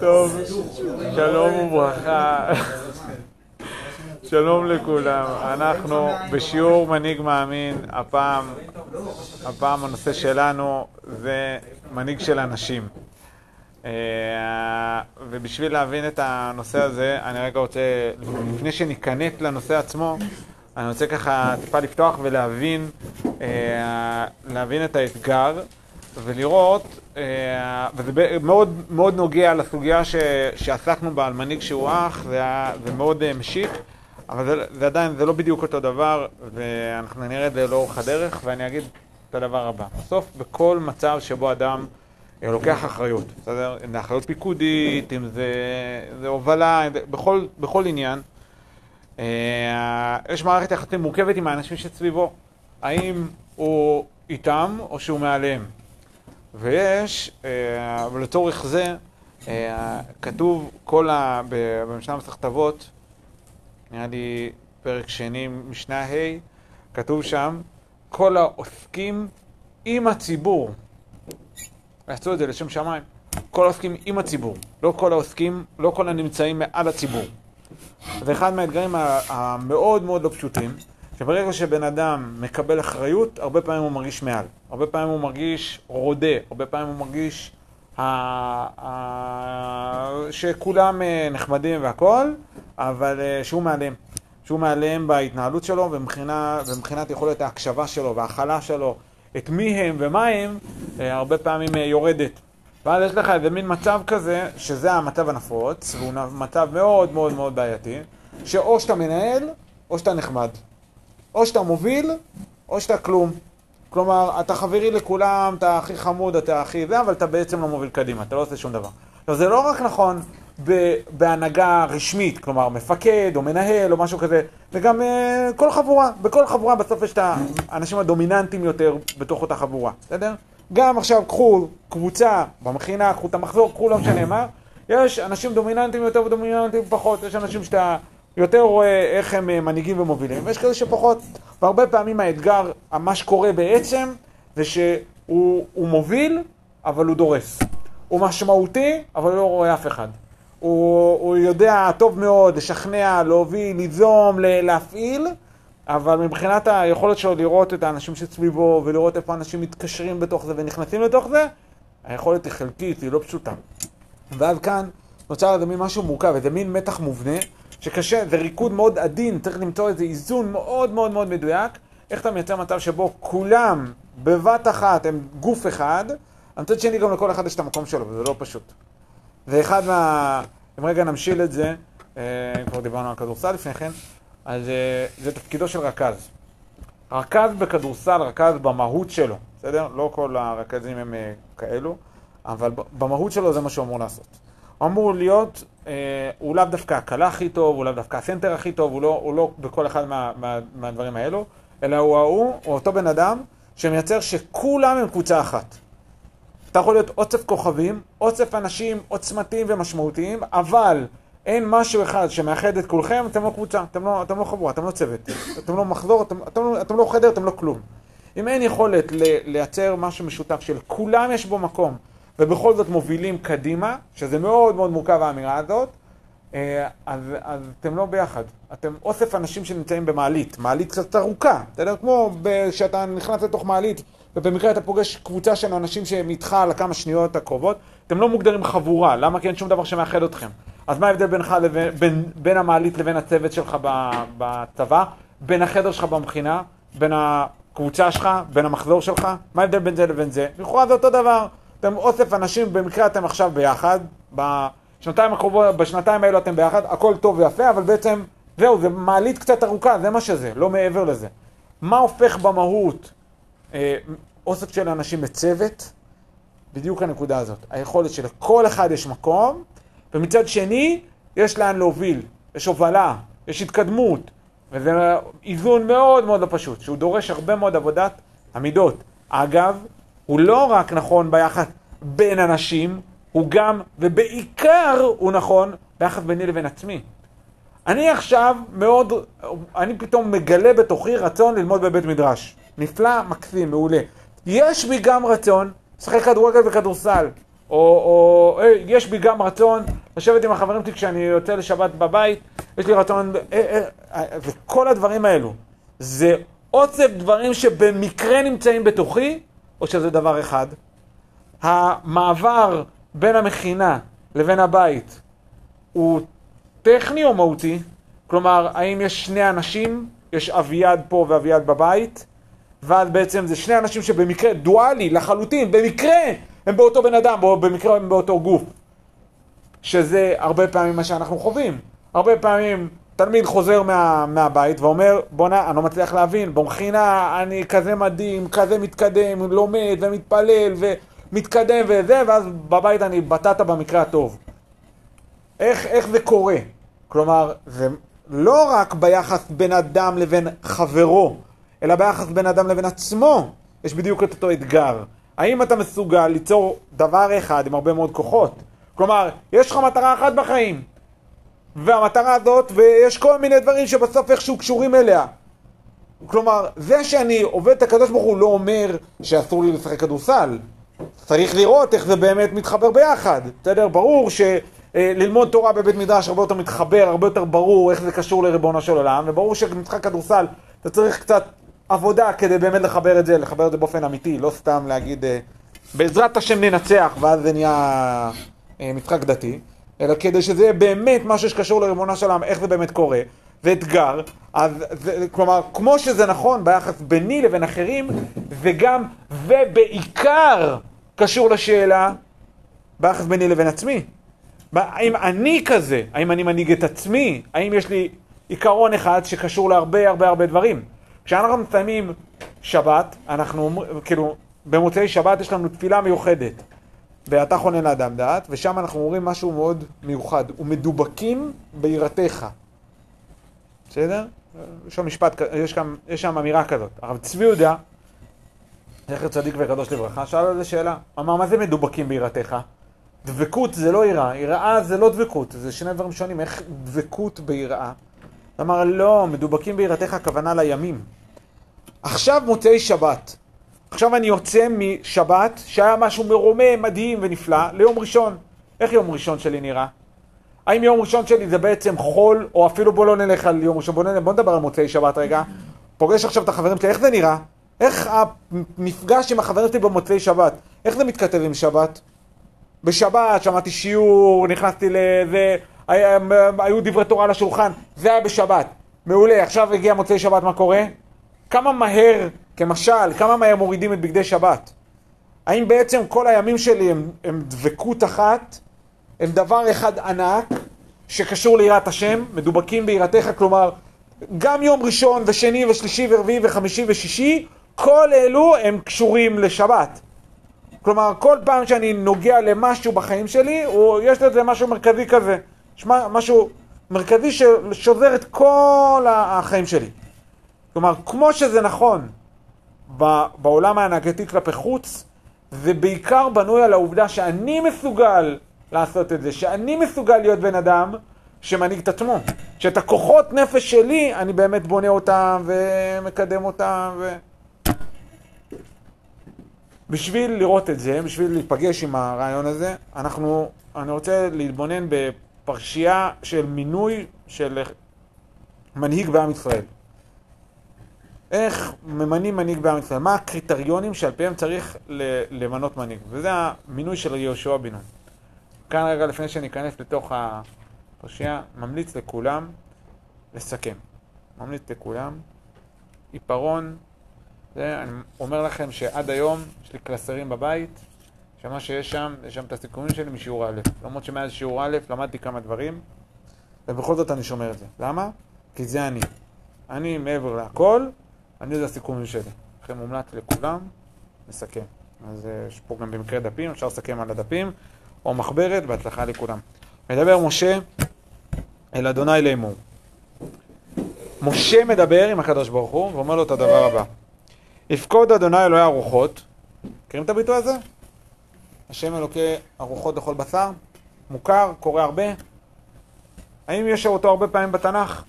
טוב, שלום וברכה. שלום לכולם, אנחנו בשיעור מנהיג מאמין, הפעם, הפעם הנושא שלנו זה מנהיג של אנשים. אה, ובשביל להבין את הנושא הזה, אני רגע רוצה, לפני שניכנס לנושא עצמו, אני רוצה ככה טיפה לפתוח ולהבין אה, להבין את האתגר ולראות, אה, וזה מאוד, מאוד נוגע לסוגיה ש, שעסקנו בה על מנהיג שהוא אח, זה, זה מאוד משיך. אבל זה, זה עדיין, זה לא בדיוק אותו דבר, ואנחנו נראה את זה לאורך הדרך, ואני אגיד את הדבר הבא. בסוף, בכל מצב שבו אדם אה, לוקח אחריות, בסדר? אם זה אחריות פיקודית, אם זה, זה הובלה, בכל, בכל עניין, אה, יש מערכת יחסים מורכבת עם האנשים שסביבו. האם הוא איתם או שהוא מעליהם. ויש, אה, ולצורך זה, אה, כתוב כל ה... במשנה מסכת נראה לי פרק שני, משנה ה', כתוב שם, כל העוסקים עם הציבור. עשו את זה לשם שמיים. כל העוסקים עם הציבור, לא כל העוסקים, לא כל הנמצאים מעל הציבור. זה אחד מהאתגרים המאוד מאוד לא פשוטים, שברגע שבן אדם מקבל אחריות, הרבה פעמים הוא מרגיש מעל. הרבה פעמים הוא מרגיש רודה, הרבה פעמים הוא מרגיש שכולם אה, נחמדים והכול, אבל אה, שהוא מעליהם. שהוא מעליהם בהתנהלות שלו ומבחינת יכולת ההקשבה שלו וההכלה שלו, את מי הם ומה הם, אה, הרבה פעמים יורדת. ואז יש לך איזה מין מצב כזה, שזה המצב הנפוץ, והוא מצב מאוד מאוד מאוד בעייתי, שאו שאתה מנהל, או שאתה נחמד. או שאתה מוביל, או שאתה כלום. כלומר, אתה חברי לכולם, אתה הכי חמוד, אתה הכי זה, אבל אתה בעצם לא מוביל קדימה, אתה לא עושה שום דבר. עכשיו, זה לא רק נכון בהנהגה רשמית, כלומר, מפקד או מנהל או משהו כזה, זה גם uh, כל חבורה. בכל חבורה בסוף יש את האנשים הדומיננטיים יותר בתוך אותה חבורה, בסדר? גם עכשיו קחו קבוצה במכינה, קחו את המחזור, קחו לא משנה מה, יש אנשים דומיננטיים יותר ודומיננטיים פחות, יש אנשים שאתה יותר רואה איך הם אה, מנהיגים ומובילים, ויש כאלה שפחות. והרבה פעמים האתגר, מה שקורה בעצם, זה שהוא מוביל, אבל הוא דורס. הוא משמעותי, אבל לא רואה אף אחד. הוא, הוא יודע טוב מאוד לשכנע, להוביל, ליזום, להפעיל, אבל מבחינת היכולת שלו לראות את האנשים שסביבו ולראות איפה אנשים מתקשרים בתוך זה ונכנסים לתוך זה, היכולת היא חלקית, היא לא פשוטה. ואז כאן נוצר איזה מין משהו מורכב, איזה מין מתח מובנה, שקשה, זה ריקוד מאוד עדין, צריך למצוא איזה איזון מאוד מאוד מאוד מדויק, איך אתה מייצר מצב שבו כולם בבת אחת הם גוף אחד, מצד שני גם לכל אחד יש את המקום שלו, וזה לא פשוט. ואחד מה... אם רגע נמשיל את זה, אה, אם כבר דיברנו על כדורסל לפני כן, אז אה, זה תפקידו של רכז. רכז בכדורסל, רכז במהות שלו, בסדר? לא כל הרכזים הם אה, כאלו, אבל במהות שלו זה מה שהוא אמור לעשות. הוא אמור להיות, אה, הוא לאו דווקא הקלה הכי טוב, הוא לאו דווקא הסנטר הכי טוב, הוא לא, הוא לא בכל אחד מה, מה, מהדברים האלו, אלא הוא ההוא, הוא אותו בן אדם שמייצר שכולם הם קבוצה אחת. אתה יכול להיות אוצף כוכבים, אוצף אנשים עוצמתיים ומשמעותיים, אבל אין משהו אחד שמאחד את כולכם, אתם לא קבוצה, אתם לא, אתם לא חבורה, אתם לא צוות, אתם לא מחזור, אתם, אתם, אתם, אתם לא חדר, אתם לא כלום. אם אין יכולת לייצר משהו משותף של כולם יש בו מקום, ובכל זאת מובילים קדימה, שזה מאוד מאוד מורכב האמירה הזאת, אה, אז, אז אתם לא ביחד. אתם אוסף אנשים שנמצאים במעלית, מעלית קצת ארוכה, בסדר? כמו כשאתה נכנס לתוך מעלית, ובמקרה אתה פוגש קבוצה של אנשים שהם איתך על הכמה שניות הקרובות, אתם לא מוגדרים חבורה, למה? כי אין שום דבר שמאחד אתכם. אז מה ההבדל בינך לבין, בין, בין המעלית לבין הצוות שלך בצבא, בין החדר שלך במכינה, בין הקבוצה שלך, בין המחזור שלך? מה ההבדל בין זה לבין זה? לכאורה זה אותו דבר. אתם אוסף אנשים, במקרה אתם עכשיו ביחד, בשנתיים הקרובות, בשנתיים האלו אתם ביחד, הכל טוב ויפה, אבל בעצם, זהו, זה מעלית קצת ארוכה, זה מה שזה, לא מעבר לזה. מה הופך במהות אה, אוסף של אנשים לצוות? בדיוק הנקודה הזאת. היכולת שלכל אחד יש מקום, ומצד שני, יש לאן להוביל, יש הובלה, יש התקדמות, וזה איזון מאוד מאוד לא פשוט, שהוא דורש הרבה מאוד עבודת המידות. אגב, הוא לא רק נכון ביחד בין אנשים, הוא גם, ובעיקר הוא נכון ביחד ביני לבין עצמי. אני עכשיו מאוד, אני פתאום מגלה בתוכי רצון ללמוד בבית מדרש. נפלא, מקסים, מעולה. יש בי גם רצון לשחק כדורגל וכדורסל, או, או היי, יש בי גם רצון לשבת עם החברים שלי כשאני יוצא לשבת בבית, יש לי רצון, אה, אה, וכל הדברים האלו, זה אוצב דברים שבמקרה נמצאים בתוכי, או שזה דבר אחד? המעבר בין המכינה לבין הבית הוא טכני או מהותי? כלומר, האם יש שני אנשים, יש אביעד פה ואביעד בבית, ואז בעצם זה שני אנשים שבמקרה, דואלי לחלוטין, במקרה הם באותו בן אדם, או במקרה הם באותו גוף. שזה הרבה פעמים מה שאנחנו חווים. הרבה פעמים תלמיד חוזר מה, מהבית ואומר, בואנה, אני לא מצליח להבין, במכינה אני כזה מדהים, כזה מתקדם, לומד ומתפלל ומתקדם וזה, ואז בבית אני בטטה במקרה הטוב. איך, איך זה קורה? כלומר, זה לא רק ביחס בין אדם לבין חברו, אלא ביחס בין אדם לבין עצמו, יש בדיוק את אותו אתגר. האם אתה מסוגל ליצור דבר אחד עם הרבה מאוד כוחות? כלומר, יש לך מטרה אחת בחיים, והמטרה הזאת, ויש כל מיני דברים שבסוף איכשהו קשורים אליה. כלומר, זה שאני עובד את הקדוש ברוך הוא לא אומר שאסור לי לשחק כדורסל. צריך לראות איך זה באמת מתחבר ביחד. בסדר? ברור שללמוד תורה בבית מדרש הרבה יותר מתחבר, הרבה יותר ברור איך זה קשור לריבונו של עולם, וברור שמשחק כדורסל אתה צריך קצת עבודה כדי באמת לחבר את זה, לחבר את זה באופן אמיתי, לא סתם להגיד בעזרת השם ננצח ואז זה נהיה אה, משחק דתי, אלא כדי שזה יהיה באמת משהו שקשור לריבונו של עולם, איך זה באמת קורה, ואתגר, אז זה, כלומר, כמו שזה נכון ביחס ביני לבין אחרים, זה גם ובעיקר קשור לשאלה ביחס ביני לבין עצמי. האם אני כזה? האם אני מנהיג את עצמי? האם יש לי עיקרון אחד שקשור להרבה הרבה הרבה דברים? כשאנחנו מסיימים שבת, אנחנו, כאילו, במוצאי שבת יש לנו תפילה מיוחדת. ואתה חונן לאדם דעת, ושם אנחנו אומרים משהו מאוד מיוחד, ומדובקים ביראתך. בסדר? יש שם משפט, יש שם, יש שם אמירה כזאת. הרב צבי יהודה, זכר צדיק וקדוש לברכה, שאל על זה שאלה. אמר, מה זה מדובקים ביראתך? דבקות זה לא יראה, יראה זה לא דבקות, זה שני דברים שונים, איך דבקות ביראה? אמר, לא, מדובקים ביראתך הכוונה לימים. עכשיו מוצאי שבת. עכשיו אני יוצא משבת, שהיה משהו מרומם, מדהים ונפלא, ליום ראשון. איך יום ראשון שלי נראה? האם יום ראשון שלי זה בעצם חול, או אפילו בוא לא נלך על יום ראשון, בוא, נלך, בוא נדבר על מוצאי שבת רגע. פוגש עכשיו את החברים שלי, איך זה נראה? איך המפגש עם החברים שלי במוצאי שבת, איך זה מתכתב עם שבת? בשבת שמעתי שיעור, נכנסתי לזה, היו דברי תורה על השולחן, זה היה בשבת. מעולה, עכשיו הגיע מוצאי שבת, מה קורה? כמה מהר, כמשל, כמה מהר מורידים את בגדי שבת? האם בעצם כל הימים שלי הם, הם דבקות אחת, הם דבר אחד ענק, שקשור ליראת השם, מדובקים ביראתך, כלומר, גם יום ראשון ושני ושלישי ורביעי וחמישי ושישי, כל אלו הם קשורים לשבת. כלומר, כל פעם שאני נוגע למשהו בחיים שלי, הוא, יש לזה משהו מרכזי כזה. יש משהו מרכזי ששובר את כל החיים שלי. כלומר, כמו שזה נכון בעולם ההנהגתי כלפי חוץ, זה בעיקר בנוי על העובדה שאני מסוגל לעשות את זה, שאני מסוגל להיות בן אדם שמנהיג את עצמו. שאת הכוחות נפש שלי, אני באמת בונה אותם ומקדם אותם. ו... בשביל לראות את זה, בשביל להיפגש עם הרעיון הזה, אנחנו, אני רוצה להתבונן בפרשייה של מינוי של מנהיג בעם ישראל. איך ממנים מנהיג בעם ישראל, מה הקריטריונים שעל פיהם צריך למנות מנהיג, וזה המינוי של יהושע בן נון. כאן רגע לפני שניכנס לתוך הפרשייה, ממליץ לכולם לסכם. ממליץ לכולם, עיפרון, אני אומר לכם שעד היום יש לי קלסרים בבית, שמה שיש שם, יש שם את הסיכומים שלי משיעור א', למרות שמאז שיעור א' למדתי כמה דברים, ובכל זאת אני שומר את זה. למה? כי זה אני. אני מעבר לכל, אני זה הסיכומים שלי. לכן מומלץ לכולם, נסכם. אז אה, יש פה גם במקרה דפים, אפשר לסכם על הדפים, או מחברת, בהצלחה לכולם. מדבר משה אל אדוני לאמור. משה מדבר עם הקדוש ברוך הוא ואומר לו את הדבר הבא: יפקוד אדוני אלוהי הרוחות, מכירים את הביטוי הזה? השם אלוקי הרוחות לכל בשר? מוכר, קורא הרבה? האם יש אותו הרבה פעמים בתנ"ך?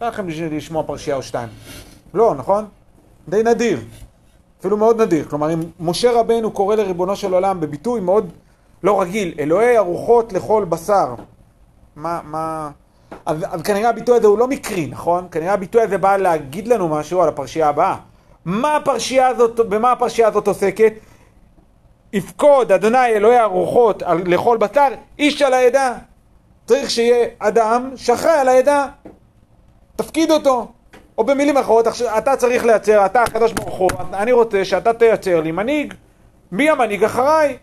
לא לכם לשמוע פרשייה או שתיים. לא, נכון? די נדיר. אפילו מאוד נדיר. כלומר, אם משה רבנו קורא לריבונו של עולם בביטוי מאוד לא רגיל, אלוהי הרוחות לכל בשר. מה, מה... אז, אז כנראה הביטוי הזה הוא לא מקרי, נכון? כנראה הביטוי הזה בא להגיד לנו משהו על הפרשייה הבאה. מה הפרשייה הזאת, במה הפרשייה הזאת עוסקת? יפקוד אדוני אלוהי הרוחות לכל בשר, איש על העדה. צריך שיהיה אדם שאחראי על העדה. תפקיד אותו. או במילים אחרות, אתה צריך לייצר, אתה הקדוש ברוך הוא, אני רוצה שאתה תייצר לי מנהיג. מי המנהיג אחריי?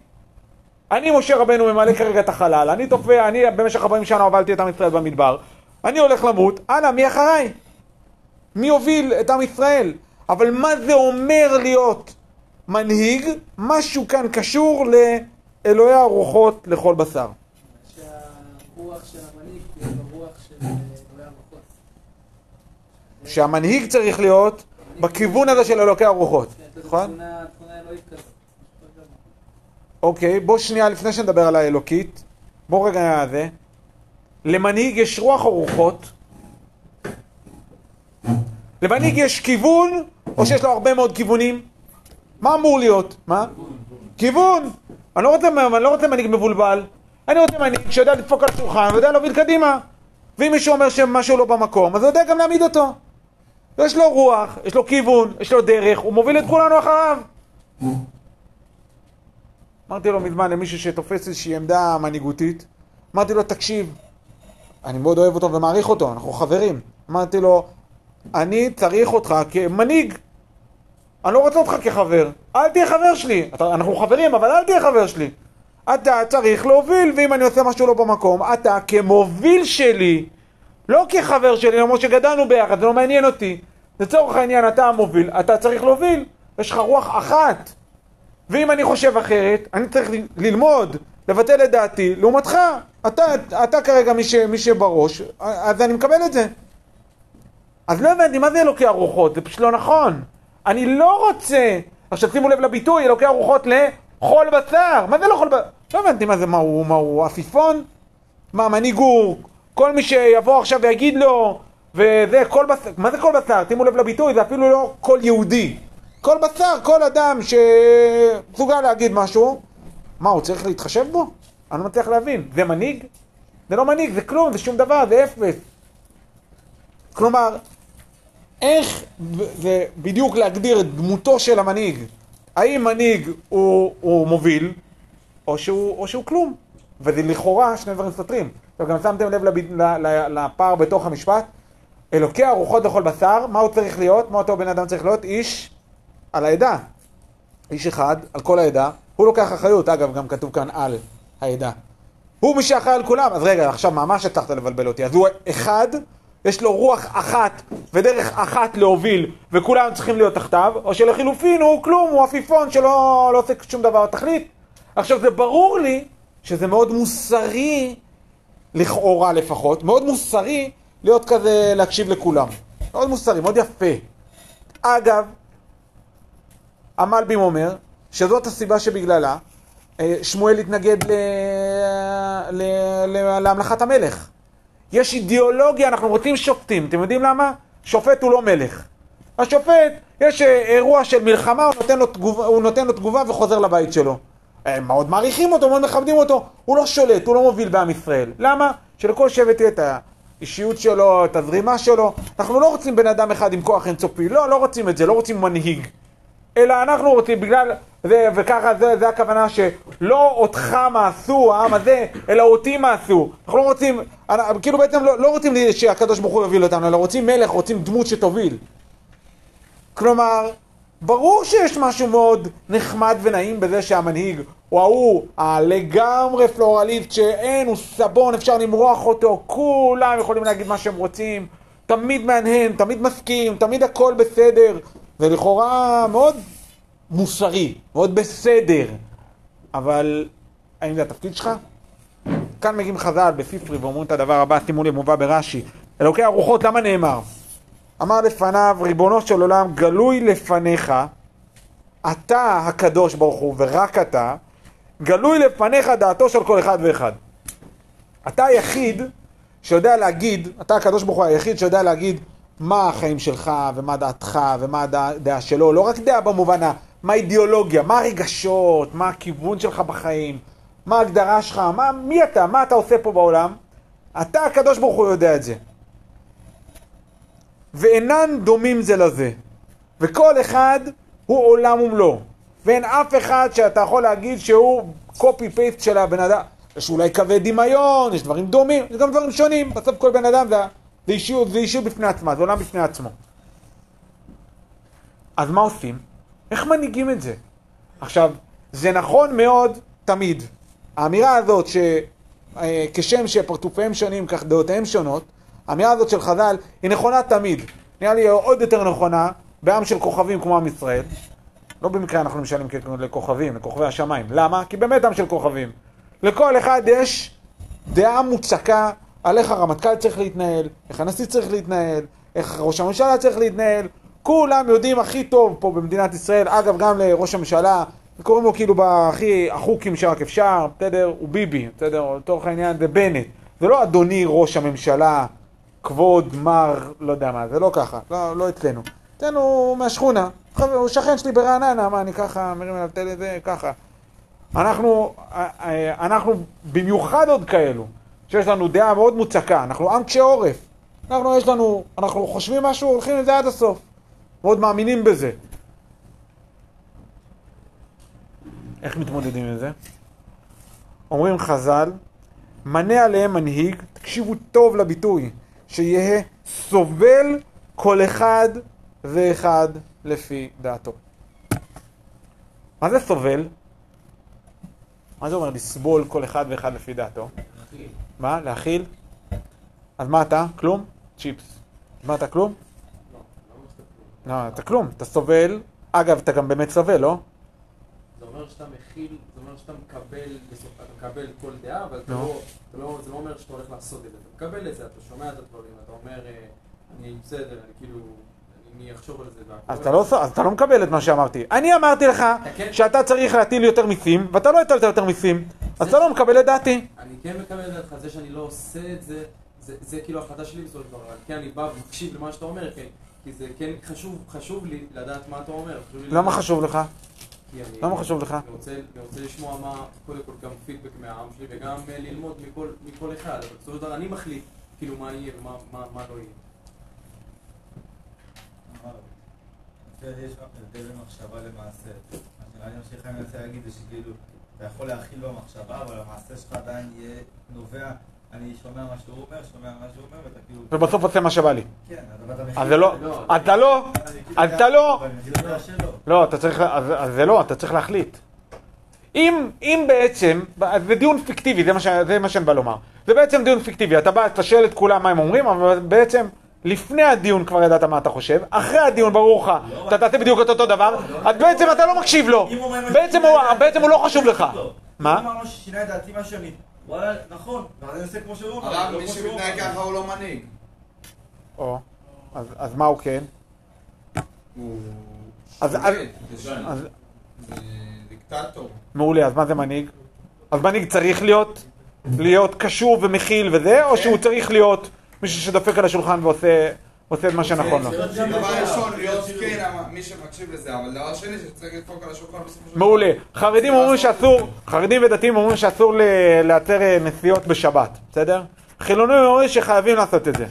אני משה רבנו ממלא כרגע את החלל, אני תופע, אני במשך 40 שנה הובלתי את עם ישראל במדבר, אני הולך למות, אנא, מי אחריי? מי הוביל את עם ישראל? אבל מה זה אומר להיות מנהיג? משהו כאן קשור לאלוהי הרוחות לכל בשר. שהרוח של המנהיג תהיה ברוח של אלוהי הרוחות. שהמנהיג צריך להיות בכיוון הזה של אלוקי הרוחות, כן, נכון? אוקיי, בוא שנייה לפני שנדבר על האלוקית, בוא רגע נראה זה. למנהיג יש רוח או רוחות? למנהיג יש כיוון, או שיש לו הרבה מאוד כיוונים? מה אמור להיות? מה? כיוון. אני לא רוצה, אני לא רוצה מנהיג מבולבל. אני רוצה מנהיג שיודע לדפוק על השולחן ויודע להוביל קדימה. ואם מישהו אומר שמשהו לא במקום, אז הוא יודע גם להעמיד אותו. יש לו רוח, יש לו כיוון, יש לו דרך, הוא מוביל את כולנו אחריו. אמרתי לו מזמן למישהו שתופס איזושהי עמדה מנהיגותית, אמרתי לו, תקשיב, אני מאוד אוהב אותו ומעריך אותו, אנחנו חברים. אמרתי לו, אני צריך אותך כמנהיג. אני לא רוצה אותך כחבר. אל תהיה חבר שלי. אתה, אנחנו חברים, אבל אל תהיה חבר שלי. אתה צריך להוביל, ואם אני עושה משהו לא במקום, אתה כמוביל שלי, לא כחבר שלי, למרות שגדלנו ביחד, זה לא מעניין אותי. לצורך העניין, אתה המוביל, אתה צריך להוביל. יש לך רוח אחת. ואם אני חושב אחרת, אני צריך ללמוד, לבטל את דעתי, לעומתך, אתה, אתה כרגע מי, ש, מי שבראש, אז אני מקבל את זה. אז לא הבנתי, מה זה אלוקי הרוחות? זה פשוט לא נכון. אני לא רוצה, עכשיו שימו לב לביטוי, אלוקי הרוחות לכל בשר. מה זה לא כל בשר? לא הבנתי מה זה, מה הוא, מה הוא עפיפון? מה, מנהיג הוא, כל מי שיבוא עכשיו ויגיד לו, וזה, כל בשר, מה זה כל בשר? שימו לב לביטוי, זה אפילו לא כל יהודי. כל בשר, כל אדם שמסוגל להגיד משהו, מה, הוא צריך להתחשב בו? אני לא מצליח להבין. זה מנהיג? זה לא מנהיג, זה כלום, זה שום דבר, זה אפס. כלומר, איך זה בדיוק להגדיר את דמותו של המנהיג? האם מנהיג הוא, הוא מוביל, או שהוא, או שהוא כלום? וזה לכאורה שני דברים סותרים. עכשיו גם שמתם לב לב, לפער בתוך המשפט? אלוקי הרוחות לכל בשר, מה הוא צריך להיות? מה אותו בן אדם צריך להיות? איש על העדה. איש אחד, על כל העדה. הוא לוקח אחריות, אגב, גם כתוב כאן על העדה. הוא מי שאחראי על כולם. אז רגע, עכשיו ממש הצלחת לבלבל אותי. אז הוא אחד, יש לו רוח אחת ודרך אחת להוביל, וכולם צריכים להיות תחתיו, או שלחילופין הוא כלום, הוא עפיפון שלא לא עושה שום דבר תכלית. עכשיו, זה ברור לי שזה מאוד מוסרי, לכאורה לפחות, מאוד מוסרי להיות כזה, להקשיב לכולם. מאוד מוסרי, מאוד יפה. אגב, המלבים אומר שזאת הסיבה שבגללה אה, שמואל התנגד ל... ל... ל... להמלכת המלך. יש אידיאולוגיה, אנחנו רוצים שופטים. אתם יודעים למה? שופט הוא לא מלך. השופט, יש אה, אירוע של מלחמה, הוא נותן לו תגובה, הוא נותן לו תגובה וחוזר לבית שלו. הם מאוד מעריכים אותו, מאוד מכבדים אותו. הוא לא שולט, הוא לא מוביל בעם ישראל. למה? שלכל שבט יהיה את האישיות שלו, את הזרימה שלו. אנחנו לא רוצים בן אדם אחד עם כוח אינסופי. לא, לא רוצים את זה, לא רוצים מנהיג. אלא אנחנו רוצים, בגלל, זה, וככה זה, זה הכוונה שלא אותך מעשו, העם הזה, אלא אותי מעשו. אנחנו לא רוצים, כאילו בעצם לא, לא רוצים שהקדוש ברוך הוא יוביל אותנו, אלא רוצים מלך, רוצים דמות שתוביל. כלומר, ברור שיש משהו מאוד נחמד ונעים בזה שהמנהיג הוא ההוא הלגמרי פלורליסט שאין, הוא סבון, אפשר למרוח אותו, כולם יכולים להגיד מה שהם רוצים, תמיד מהנהן, תמיד מסכים, תמיד הכל בסדר. זה לכאורה מאוד מוסרי, מאוד בסדר, אבל האם זה התפקיד שלך? כאן מגיעים חז"ל בספרי ואומרים את הדבר הבא, שימו לב, מובא ברש"י. אלוקי הרוחות, למה נאמר? אמר לפניו, ריבונו של עולם, גלוי לפניך, אתה הקדוש ברוך הוא ורק אתה, גלוי לפניך דעתו של כל אחד ואחד. אתה היחיד שיודע להגיד, אתה הקדוש ברוך הוא היחיד שיודע להגיד מה החיים שלך, ומה דעתך, ומה הדעה שלו, לא רק דעה במובן, מה האידיאולוגיה, מה הרגשות, מה הכיוון שלך בחיים, מה ההגדרה שלך, מה, מי אתה, מה אתה עושה פה בעולם, אתה, הקדוש ברוך הוא יודע את זה. ואינן דומים זה לזה. וכל אחד הוא עולם ומלואו. ואין אף אחד שאתה יכול להגיד שהוא קופי פייסט של הבן אדם. יש אולי קווי דמיון, יש דברים דומים, יש גם דברים שונים. בסוף כל בן אדם זה, זה אישיות, זה אישיות בפני עצמה, זה עולם בפני עצמו. אז מה עושים? איך מנהיגים את זה? עכשיו, זה נכון מאוד תמיד. האמירה הזאת שכשם שפרטופיהם שונים, כך דעותיהם שונות, האמירה הזאת של חז"ל היא נכונה תמיד. נראה לי עוד יותר נכונה בעם של כוכבים כמו עם ישראל. לא במקרה אנחנו נמשלים לכוכבים, לכוכבי השמיים. למה? כי באמת עם של כוכבים. לכל אחד יש דעה מוצקה על איך הרמטכ"ל צריך להתנהל, איך הנשיא צריך להתנהל, איך ראש הממשלה צריך להתנהל. כולם יודעים הכי טוב פה במדינת ישראל, אגב גם לראש הממשלה, קוראים לו כאילו בהכי החוקים שרק אפשר, בסדר? הוא ביבי, בסדר? לצורך העניין זה בנט. זה לא אדוני ראש הממשלה, כבוד, מר, לא יודע מה, זה לא ככה, לא, לא אצלנו. אצלנו מהשכונה, הוא שכן שלי ברעננה, מה אני ככה מרים אליו תל זה, ככה. אנחנו, אנחנו במיוחד עוד כאלו, שיש לנו דעה מאוד מוצקה, אנחנו עם קשה עורף. אנחנו יש לנו, אנחנו חושבים משהו, הולכים לזה עד הסוף. מאוד מאמינים בזה. איך מתמודדים עם זה? אומרים חז"ל, מנה עליהם מנהיג, תקשיבו טוב לביטוי, שיהיה סובל כל אחד ואחד לפי דעתו. מה זה סובל? מה זה אומר לסבול כל אחד ואחד לפי דעתו? להכיל. מה? להכיל? אז מה אתה? כלום? צ'יפס. מה אתה כלום? לא, לא אתה כלום. אתה סובל. אגב, אתה גם באמת סובל, לא? זה אומר שאתה מכיל, זה אומר שאתה מקבל, אתה מקבל כל דעה, אבל אתה לא, לא, זה לא אומר שאתה הולך לעשות את זה. אתה מקבל את זה, אתה שומע את הדברים, אתה אומר, אה, אני בסדר, אני כאילו... אז אתה, לא, אז אתה לא מקבל את מה שאמרתי. אני אמרתי לך כן... שאתה צריך להטיל יותר מיסים, ואתה לא הטלת יותר מיסים, אז אתה לא מקבל את דעתי. אני כן מקבל את דעתך, זה שאני לא עושה את זה, זה, זה כאילו החלטה שלי בסופו של דבר. כן, אני בא ומקשיב למה שאתה אומר, כן, כי זה כן חשוב, חשוב לי לדעת מה אתה אומר. למה חשוב לך? למה חשוב לך? אני רוצה, לשמוע מה, קודם כל גם פידבק מהעם שלי, וגם אה, ללמוד מכל, אחד. אבל בסופו של דבר אני מחליט, כאילו, מה יהיה ומה מה לא יהיה. יש הבדל בין מחשבה למעשה. מה שאני חושב שחיים מנסה להגיד זה שכאילו, אתה יכול להכיל במחשבה, אבל המעשה שלך עדיין יהיה נובע, אני שומע מה שהוא אומר, שומע מה שהוא אומר, ואתה כאילו... ובסוף עושה מה שבא לי. כן. אז זה לא, אתה לא, אתה לא, לא, אתה צריך, אז זה לא, אתה צריך להחליט. אם, אם בעצם, זה דיון פיקטיבי, זה מה, זה מה שאני בא לומר. זה בעצם דיון פיקטיבי, אתה בא, אתה שואל את כולם מה הם אומרים, אבל בעצם... לפני הדיון כבר ידעת מה אתה חושב, אחרי הדיון ברור לך, אתה תעשה בדיוק את אותו דבר, אז בעצם אתה לא מקשיב לו, בעצם הוא לא חשוב לך. מה? אם הוא אמר ששינה את דעתי מה שאני, וואלה, נכון, ואז אני עושה כמו שהוא אומר. הרב, מי שמתנהג ככה הוא לא מנהיג. או, אז מה הוא כן? הוא... אז... דיקטטור. מעולה, אז מה זה מנהיג? אז מנהיג צריך להיות, להיות קשור ומכיל וזה, או שהוא צריך להיות... מישהו שדופק על השולחן ועושה את מה שנכון לו. דבר ראשון, להיות כן, מי שמקשיב לזה, אבל דבר שני, שצריך לדפוק על השולחן מעולה. חרדים אומרים שאסור, חרדים ודתיים אומרים שאסור לאתר אה, נסיעות בשבת, בסדר? חילונים אומרים שחייבים לעשות את זה.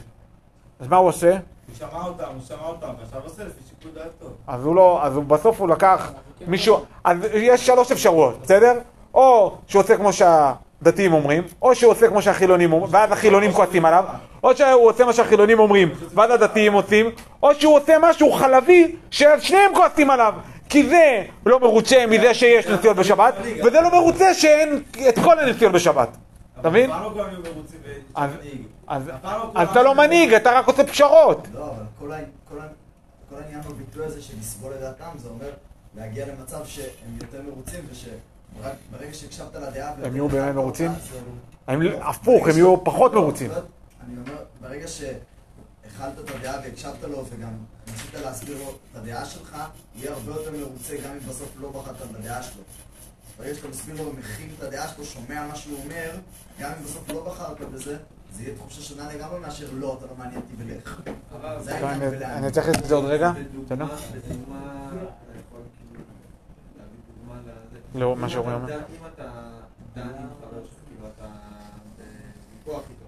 אז מה הוא עושה? הוא שמע אותם, הוא שמע אותם, ועכשיו עושה לפי שיקול דעתו. אז הוא לא, אז בסוף הוא לקח מישהו, אז יש שלוש אפשרויות, בסדר? או שהוא עושה כמו שה... דתיים אומרים, או שהוא עושה כמו שהחילונים אומרים, ואז החילונים כועסים עליו, או שהוא עושה מה שהחילונים אומרים, ואז הדתיים עושים, או שהוא עושה משהו חלבי, ששניהם כועסים עליו. כי זה לא מרוצה מזה שיש נסיעות בשבת, וזה לא מרוצה שאין את כל הנסיעות בשבת. אתה מבין? אז אתה לא מנהיג, אתה רק עושה פשרות. לא, אבל כל העניין בביטוי הזה של לסבול את דעתם, זה אומר להגיע למצב שהם יותר מרוצים וש... ברגע שהקשבת לדעה... הם יהיו באמת מרוצים? הפוך, הם יהיו פחות מרוצים. אני אומר, ברגע שהכלת את הדעה והקשבת לו וגם ניסית להסביר לו את הדעה שלך, יהיה הרבה יותר מרוצה גם אם בסוף לא בחרת בדעה שלו. ברגע שאתה מסביר לו ומכיל את הדעה שלו, שומע מה שהוא אומר, גם אם בסוף לא בחרת בזה, זה יהיה תחושה שונה לגמרי מאשר לא, אתה לא מעניין אותי ולך. אני צריך את זה עוד רגע, בסדר? לא, מה שאומרים. אם אתה דני חבר שלך, כאילו אתה בוויכוח איתו.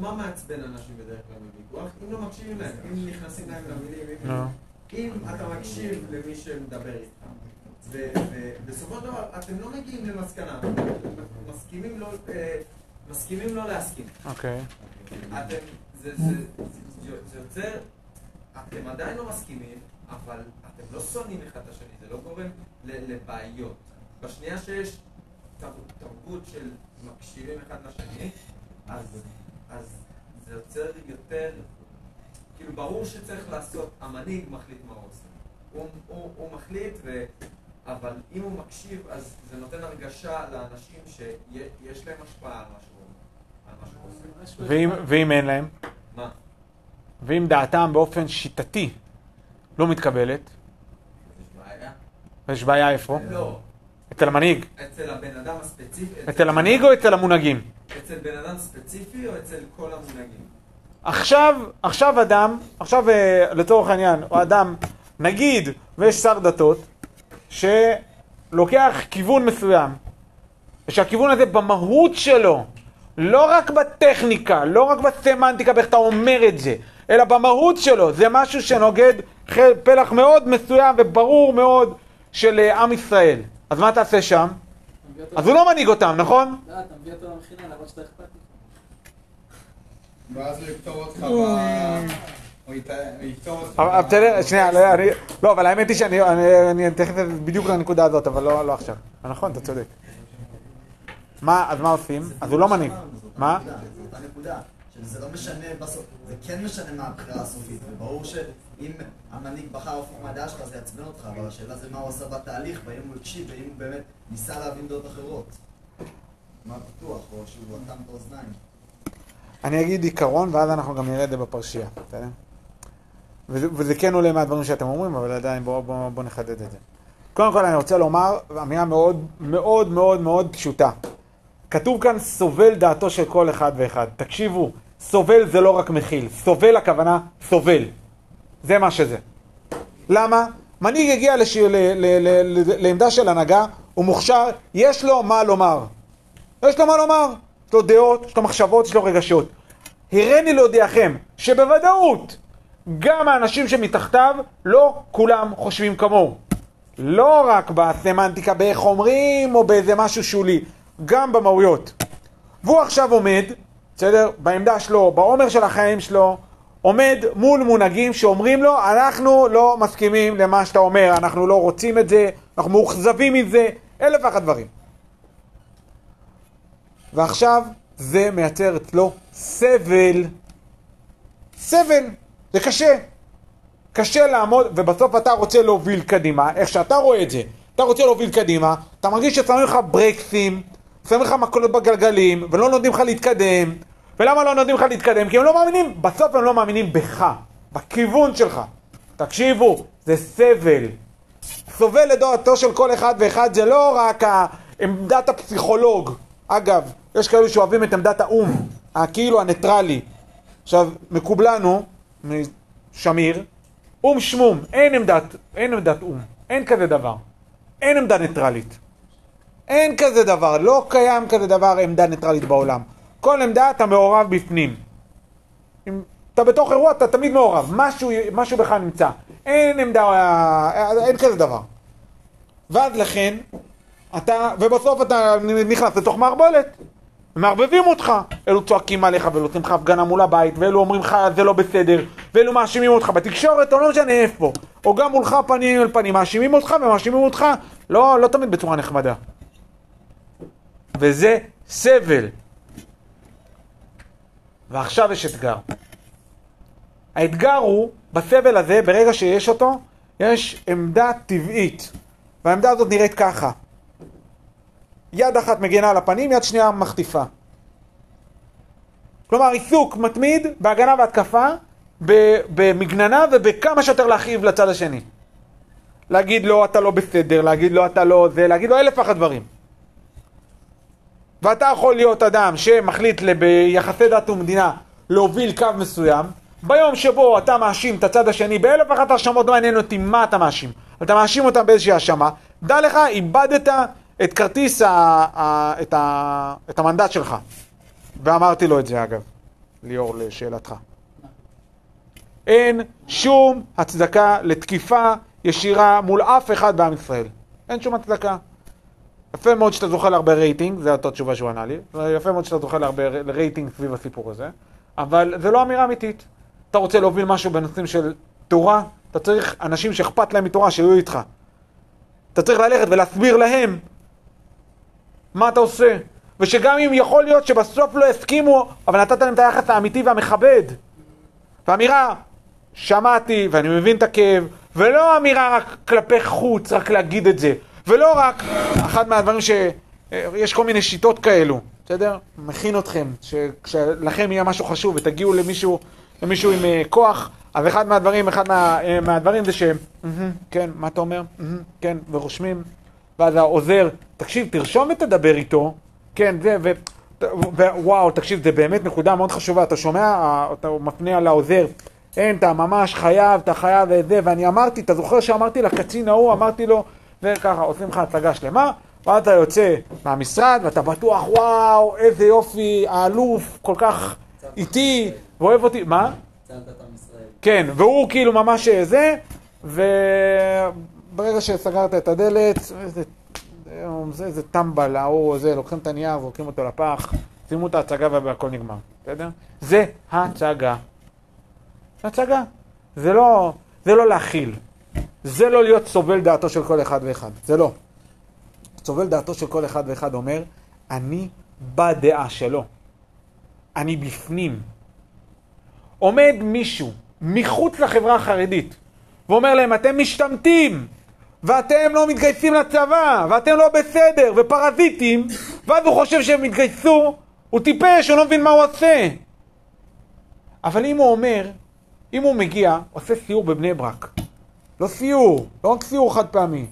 מה מעצבן אנשים בדרך כלל בוויכוח? אם לא מקשיבים להם, אם נכנסים להם למילים, אם-. אם אתה מקשיב למי שמדבר איתך, ובסופו של דבר אתם לא מגיעים למסקנה, מסכימים לא, אה, מסכימים לא להסכים. אוקיי. אתם, זה, זה, זה, זה יוצר, אתם עדיין לא מסכימים, אבל אתם לא שונאים אחד את השני, זה לא גורם לבעיות. בשנייה שיש תר- תרבות של מקשיבים אחד לשני, אז, אז זה יוצר יותר, כאילו ברור שצריך לעשות, המנהיג מחליט מה הוא עושה. הוא, הוא, הוא מחליט, ו... אבל אם הוא מקשיב, אז זה נותן הרגשה לאנשים שיש להם השפעה על מה שהוא עושה. ואם, אין להם? מה? ואם דעתם באופן שיטתי לא מתקבלת? יש בעיה איפה? לא. אצל המנהיג. אצל הבן אדם הספציפי... אצל המנהיג או אצל המונהגים? אצל בן אדם ספציפי או אצל כל המונהגים? עכשיו, עכשיו אדם, עכשיו אה, לצורך העניין, או אדם, נגיד, ויש שר דתות, שלוקח כיוון מסוים, ושהכיוון הזה במהות שלו, לא רק בטכניקה, לא רק בסמנטיקה, באיך אתה אומר את זה, אלא במהות שלו, זה משהו שנוגד פלח מאוד מסוים וברור מאוד של אה, עם ישראל. אז מה תעשה שם? אז הוא לא מנהיג אותם, נכון? לא, אתה מביא אותו למכינה, למרות שאתה אכפת לי. ואז הוא יפתור אותך ב... הוא יפתור אותך בסדר, שנייה, לא, אני, לא, אבל האמת היא שאני אני- אתייחס בדיוק לנקודה הזאת, אבל לא לא עכשיו. נכון, אתה צודק. מה, אז מה עושים? אז הוא לא מנהיג. מה? שזה לא משנה בסוף, זה כן משנה מה הבחירה הסופית, וברור שאם המנהיג בחר הפוך מהדעה שלך זה יעצבן אותך, אבל השאלה זה מה הוא עשה בתהליך, והאם הוא הקשיב, והאם הוא באמת ניסה להבין דעות אחרות. מה בטוח, או שהוא אטם את האוזניים. אני אגיד עיקרון, ואז אנחנו גם נראה את זה בפרשייה, בסדר? וזה, וזה כן עולה מהדברים שאתם אומרים, אבל עדיין בואו בוא, בוא נחדד את זה. קודם כל אני רוצה לומר אמירה מאוד מאוד מאוד מאוד פשוטה. כתוב כאן סובל דעתו של כל אחד ואחד. תקשיבו, סובל זה לא רק מכיל, סובל הכוונה סובל. זה מה שזה. למה? מנהיג הגיע לש... ל... ל... ל... ל... לעמדה של הנהגה, הוא מוכשר, יש לו מה לומר. יש לו מה לומר. יש לו דעות, יש לו מחשבות, יש לו רגשות. הריני להודיעכם שבוודאות גם האנשים שמתחתיו לא כולם חושבים כמוהו. לא רק בסמנטיקה באיך אומרים או באיזה משהו שולי, גם במהויות. והוא עכשיו עומד, בסדר? בעמדה שלו, בעומר של החיים שלו, עומד מול מונהגים שאומרים לו, אנחנו לא מסכימים למה שאתה אומר, אנחנו לא רוצים את זה, אנחנו מאוכזבים מזה, אלף ואחת דברים. ועכשיו זה מייצר אצלו סבל. סבל. זה קשה. קשה לעמוד, ובסוף אתה רוצה להוביל קדימה, איך שאתה רואה את זה. אתה רוצה להוביל קדימה, אתה מרגיש ששמים לך ברקסים, שמים לך מקלות בגלגלים, ולא נותנים לך להתקדם. ולמה לא נותנים לך להתקדם? כי הם לא מאמינים, בסוף הם לא מאמינים בך, בכיוון שלך. תקשיבו, זה סבל. סובל לדעתו של כל אחד ואחד, זה לא רק עמדת הפסיכולוג. אגב, יש כאלו שאוהבים את עמדת האו"ם, הכאילו הניטרלי. עכשיו, מקובלנו, שמיר, או"ם שמום, אין עמדת, אין עמדת או"ם, אין כזה דבר. אין עמדה ניטרלית. אין כזה דבר, לא קיים כזה דבר עמדה ניטרלית בעולם. כל עמדה אתה מעורב בפנים. אם אתה בתוך אירוע אתה תמיד מעורב, משהו, משהו בך נמצא. אין עמדה, אין כזה דבר. ואז לכן, אתה, ובסוף אתה נכנס לתוך מערבולת. מערבבים אותך. אלו צועקים עליך ואלו עושים לך הפגנה מול הבית, ואלו אומרים לך זה לא בסדר, ואלו מאשימים אותך בתקשורת, או לא משנה איפה. או גם מולך פנים אל פנים, מאשימים אותך ומאשימים אותך, לא, לא תמיד בצורה נחמדה. וזה סבל. ועכשיו יש אתגר. האתגר הוא, בסבל הזה, ברגע שיש אותו, יש עמדה טבעית. והעמדה הזאת נראית ככה. יד אחת מגנה על הפנים, יד שנייה מחטיפה. כלומר, עיסוק מתמיד בהגנה והתקפה, במגננה ובכמה שיותר להכאיב לצד השני. להגיד לו אתה לא בסדר, להגיד לו אתה לא זה, להגיד לו אלף ואחת דברים. ואתה יכול להיות אדם שמחליט ביחסי דת ומדינה להוביל קו מסוים, ביום שבו אתה מאשים את הצד השני באלף ואחת האשמות, לא מעניין אותי מה אתה מאשים, אתה מאשים אותם באיזושהי האשמה, דע לך, איבדת את כרטיס, ה, ה, את, ה, את המנדט שלך. ואמרתי לו את זה אגב, ליאור, לשאלתך. אין שום הצדקה לתקיפה ישירה מול אף אחד בעם ישראל. אין שום הצדקה. יפה מאוד שאתה זוכה להרבה רייטינג, זו אותה תשובה שהוא ענה לי, יפה מאוד שאתה זוכה להרבה רייטינג סביב הסיפור הזה, אבל זה לא אמירה אמיתית. אתה רוצה להוביל משהו בנושאים של תורה, אתה צריך אנשים שאכפת להם מתורה שיהיו איתך. אתה צריך ללכת ולהסביר להם מה אתה עושה. ושגם אם יכול להיות שבסוף לא יסכימו, אבל נתת להם את היחס האמיתי והמכבד. ואמירה, שמעתי ואני מבין את הכאב, ולא אמירה רק כלפי חוץ, רק להגיד את זה. ולא רק, אחד מהדברים ש... יש כל מיני שיטות כאלו, בסדר? מכין אתכם, שכשלכם יהיה משהו חשוב ותגיעו למישהו, למישהו עם אה, כוח, אז אחד מהדברים, אחד מה, אה, מהדברים זה ש... "מהמם, כן, מה אתה אומר? "מהמם, כן, ורושמים. ואז העוזר, תקשיב, תרשום ותדבר איתו. כן, זה, ו... ווואו, תקשיב, זה באמת נקודה מאוד חשובה. אתה שומע, אה, אתה מפנה לעוזר, אין, אתה ממש חייב, אתה חייב וזה, ואני אמרתי, אתה זוכר שאמרתי לקצין ההוא, אמרתי לו, וככה, עושים לך הצגה שלמה, ואז אתה יוצא מהמשרד, ואתה בטוח, וואו, איזה יופי, האלוף כל כך איתי, ואוהב אותי, מה? כן, והוא כאילו ממש זה, וברגע שסגרת את הדלת, איזה, זה, איזה טמבל, ההוא, זה, לוקחים את הנייר, זורקים אותו לפח, שימו את ההצגה והכל נגמר, בסדר? זה הצגה. הצגה. זה לא, זה לא להכיל. זה לא להיות סובל דעתו של כל אחד ואחד. זה לא. סובל דעתו של כל אחד ואחד אומר, אני בדעה שלו. אני בפנים. עומד מישהו מחוץ לחברה החרדית ואומר להם, אתם משתמטים, ואתם לא מתגייסים לצבא, ואתם לא בסדר, ופרזיטים, ואז הוא חושב שהם התגייסו, הוא טיפש, הוא לא מבין מה הוא עושה. אבל אם הוא אומר, אם הוא מגיע, עושה סיור בבני ברק, לא סיור, לא רק סיור חד פעמי,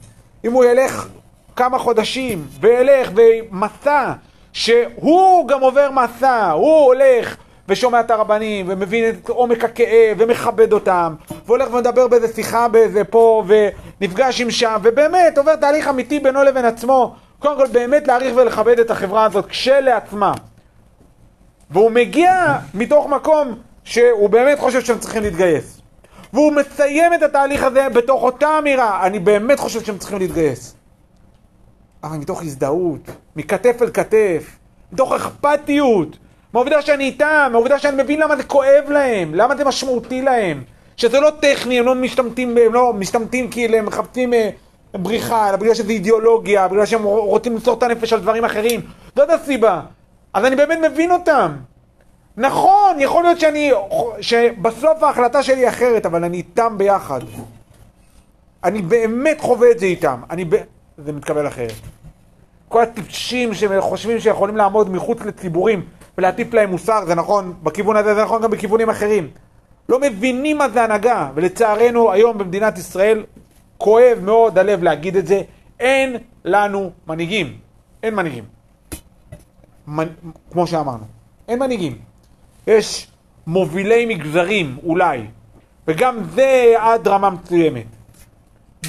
אם הוא ילך כמה חודשים, וילך במסע, שהוא גם עובר מסע, הוא הולך ושומע את הרבנים, ומבין את עומק הכאב, ומכבד אותם, והולך ומדבר באיזה שיחה באיזה פה, ונפגש עם שם, ובאמת עובר תהליך אמיתי בינו לבין עצמו, קודם כל באמת להעריך ולכבד את החברה הזאת כשלעצמה. והוא מגיע מתוך מקום שהוא באמת חושב שהם צריכים להתגייס. והוא מסיים את התהליך הזה בתוך אותה אמירה, אני באמת חושב שהם צריכים להתגייס. אבל מתוך הזדהות, מכתף אל כתף, מתוך אכפתיות, מהעובדה שאני איתם, מהעובדה שאני מבין למה זה כואב להם, למה זה משמעותי להם, שזה לא טכני, הם לא משתמטים, הם לא משתמטים כי הם מחפשים אה, בריחה, אלא בגלל שזה אידיאולוגיה, בגלל שהם רוצים למסור את הנפש על דברים אחרים. זאת הסיבה. אז אני באמת מבין אותם. נכון, יכול להיות שאני, שבסוף ההחלטה שלי אחרת, אבל אני איתם ביחד. אני באמת חווה את זה איתם. אני ב... זה מתקבל אחרת. כל הטיפשים שחושבים שיכולים לעמוד מחוץ לציבורים ולהטיף להם מוסר, זה נכון בכיוון הזה, זה נכון גם בכיוונים אחרים. לא מבינים מה זה הנהגה, ולצערנו היום במדינת ישראל כואב מאוד הלב להגיד את זה, אין לנו מנהיגים. אין מנהיגים. מנ... כמו שאמרנו, אין מנהיגים. יש מובילי מגזרים, אולי, וגם זה עד רמה מסוימת.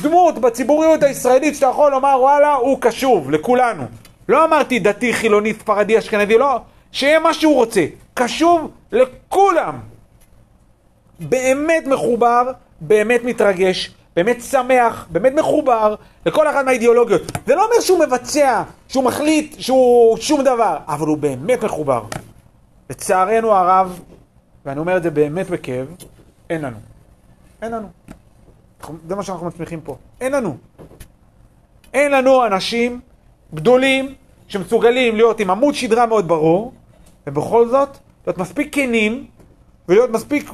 דמות בציבוריות הישראלית שאתה יכול לומר, וואלה, הוא קשוב לכולנו. לא אמרתי דתי, חילוני, ספרדי, אשכנזי, לא. שיהיה מה שהוא רוצה. קשוב לכולם. באמת מחובר, באמת מתרגש, באמת שמח, באמת מחובר לכל אחת מהאידיאולוגיות. זה לא אומר שהוא מבצע, שהוא מחליט, שהוא שום דבר, אבל הוא באמת מחובר. לצערנו הרב, ואני אומר את זה באמת בכאב, אין לנו. אין לנו. זה מה שאנחנו מצמיחים פה. אין לנו. אין לנו אנשים גדולים שמסוגלים להיות עם עמוד שדרה מאוד ברור, ובכל זאת, להיות מספיק כנים, ולהיות מספיק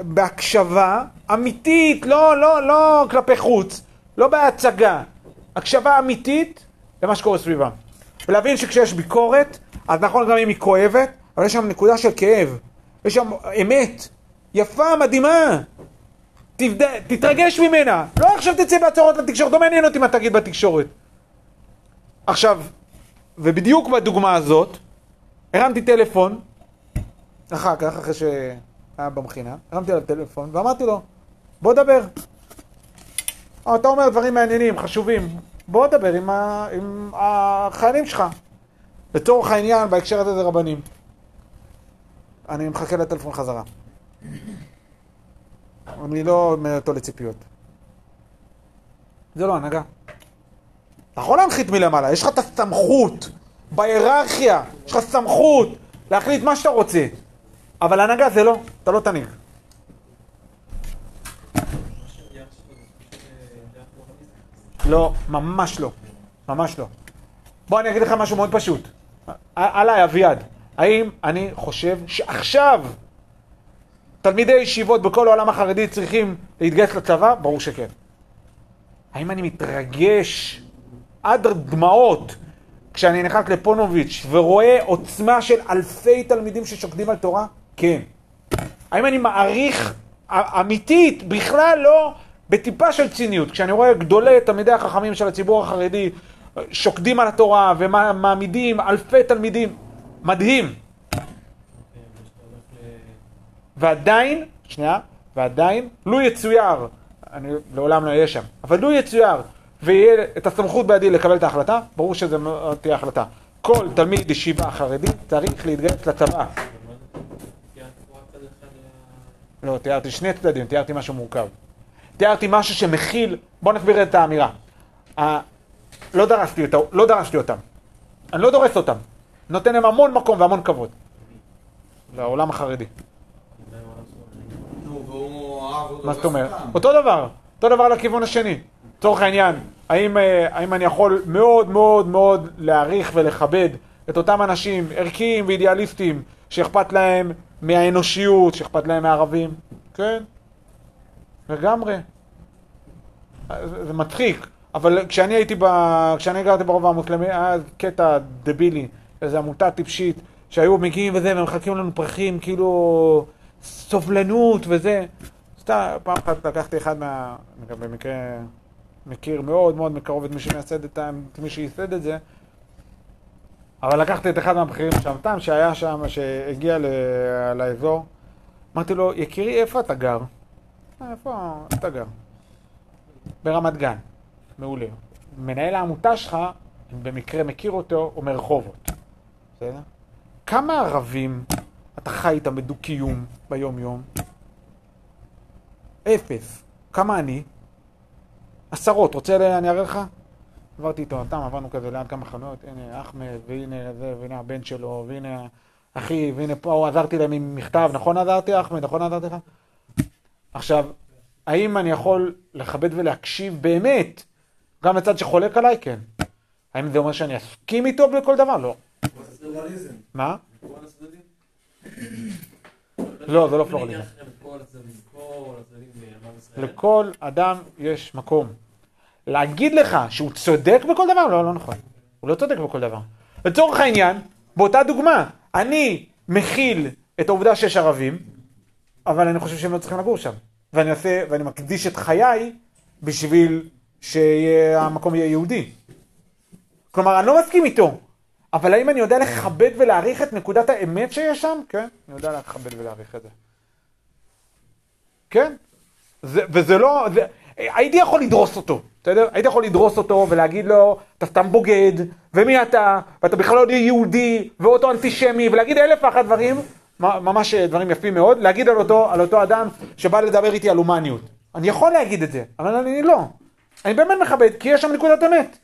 בהקשבה אמיתית, לא, לא, לא כלפי חוץ, לא בהצגה, הקשבה אמיתית למה שקורה סביבם. ולהבין שכשיש ביקורת, אז נכון גם אם היא כואבת, אבל יש שם נקודה של כאב, יש שם אמת, יפה, מדהימה. תבד... תתרגש ממנה, לא עכשיו תצא בהצהרות לתקשורת, לא מעניין אותי מה תגיד בתקשורת. עכשיו, ובדיוק בדוגמה הזאת, הרמתי טלפון, אחר כך, אחרי שהיה במכינה, הרמתי עליו טלפון ואמרתי לו, בוא דבר. אתה אומר דברים מעניינים, חשובים, בוא דבר עם, ה, עם החיילים שלך. לצורך העניין, בהקשר הזה זה רבנים. אני מחכה לטלפון חזרה. אני לא עומד אותו לציפיות. זה לא הנהגה. אתה יכול להנחית מלמעלה, יש לך את הסמכות בהיררכיה, יש לך סמכות להחליט מה שאתה רוצה. אבל הנהגה זה לא, אתה לא תנהיג. לא, ממש לא. ממש לא. בוא אני אגיד לך משהו מאוד פשוט. עליי, אביעד. האם אני חושב שעכשיו תלמידי ישיבות בכל העולם החרדי צריכים להתגייס לצבא? ברור שכן. האם אני מתרגש עד דמעות כשאני נכנס לפונוביץ' ורואה עוצמה של אלפי תלמידים ששוקדים על תורה? כן. האם אני מעריך אמיתית, בכלל לא בטיפה של ציניות, כשאני רואה גדולי תלמידי החכמים של הציבור החרדי שוקדים על התורה ומעמידים אלפי תלמידים, מדהים. ועדיין, שנייה, ועדיין, לו יצויר, אני לעולם לא אהיה שם, אבל לו יצויר ויהיה את הסמכות בידי לקבל את ההחלטה, ברור שזו תהיה החלטה. כל תלמיד ישיבה חרדי צריך להתגייס לצבא. לא, תיארתי שני צדדים, תיארתי משהו מורכב. תיארתי משהו שמכיל, בואו נסביר את האמירה. לא דרסתי, אותה, לא דרסתי אותם. אני לא דורס אותם. נותן להם המון מקום והמון כבוד. לעולם החרדי. מה זאת אומרת? אותו דבר, אותו דבר לכיוון השני. לצורך העניין, האם, אה, האם אני יכול מאוד מאוד מאוד להעריך ולכבד את אותם אנשים ערכיים ואידיאליסטים שאכפת להם מהאנושיות, שאכפת להם מהערבים? כן, לגמרי. זה מצחיק, אבל כשאני הייתי, ב... כשאני גרתי ברובע המוסלמי, היה קטע דבילי, איזו עמותה טיפשית, שהיו מגיעים וזה, ומחלקים לנו פרחים, כאילו סובלנות וזה. סתם, פעם אחת לקחתי אחד מה... אני גם במקרה מכיר מאוד מאוד מקרוב את מי שמייסד את, את מי שייסד את זה, אבל לקחתי את אחד מהבכירים שם, תם שהיה שם, שהגיע ל... לאזור, אמרתי לו, יקירי, איפה אתה גר? אה, איפה אתה גר? ברמת גן. מעולה. מנהל העמותה שלך, במקרה מכיר אותו, הוא מרחובות. בסדר? כמה ערבים אתה חי איתם בדו-קיום ביום-יום? אפס. כמה אני? עשרות. רוצה אני אראה לך? עברתי איתו, אותם, עברנו כזה ליד כמה חנויות, הנה אחמד, והנה זה, והנה הבן שלו, והנה אחי, והנה פה, עזרתי להם עם מכתב, נכון עזרתי אחמד, נכון עזרתי לך? עכשיו, האם אני יכול לכבד ולהקשיב באמת, גם לצד שחולק עליי? כן. האם זה אומר שאני אסכים איתו בכל דבר? לא. מה? לא, זה לא פלורליזם. לכל אדם יש מקום. להגיד לך שהוא צודק בכל דבר? לא, לא נכון. הוא לא צודק בכל דבר. לצורך העניין, באותה דוגמה, אני מכיל את העובדה שיש ערבים, אבל אני חושב שהם לא צריכים לגור שם. ואני עושה, ואני מקדיש את חיי בשביל שהמקום יהיה יהודי. כלומר, אני לא מסכים איתו, אבל האם אני יודע לכבד ולהעריך את נקודת האמת שיש שם? כן, אני יודע לכבד ולהעריך את זה. כן, זה, וזה לא, זה, הייתי יכול לדרוס אותו, בסדר? הייתי יכול לדרוס אותו ולהגיד לו, אתה סתם בוגד, ומי אתה, ואתה בכלל לא יהודי, ואותו אנטישמי, ולהגיד אלף ואחת דברים, ממש דברים יפים מאוד, להגיד על אותו, על אותו אדם שבא לדבר איתי על הומניות. אני יכול להגיד את זה, אבל אני לא. אני באמת מכבד, כי יש שם נקודת אמת.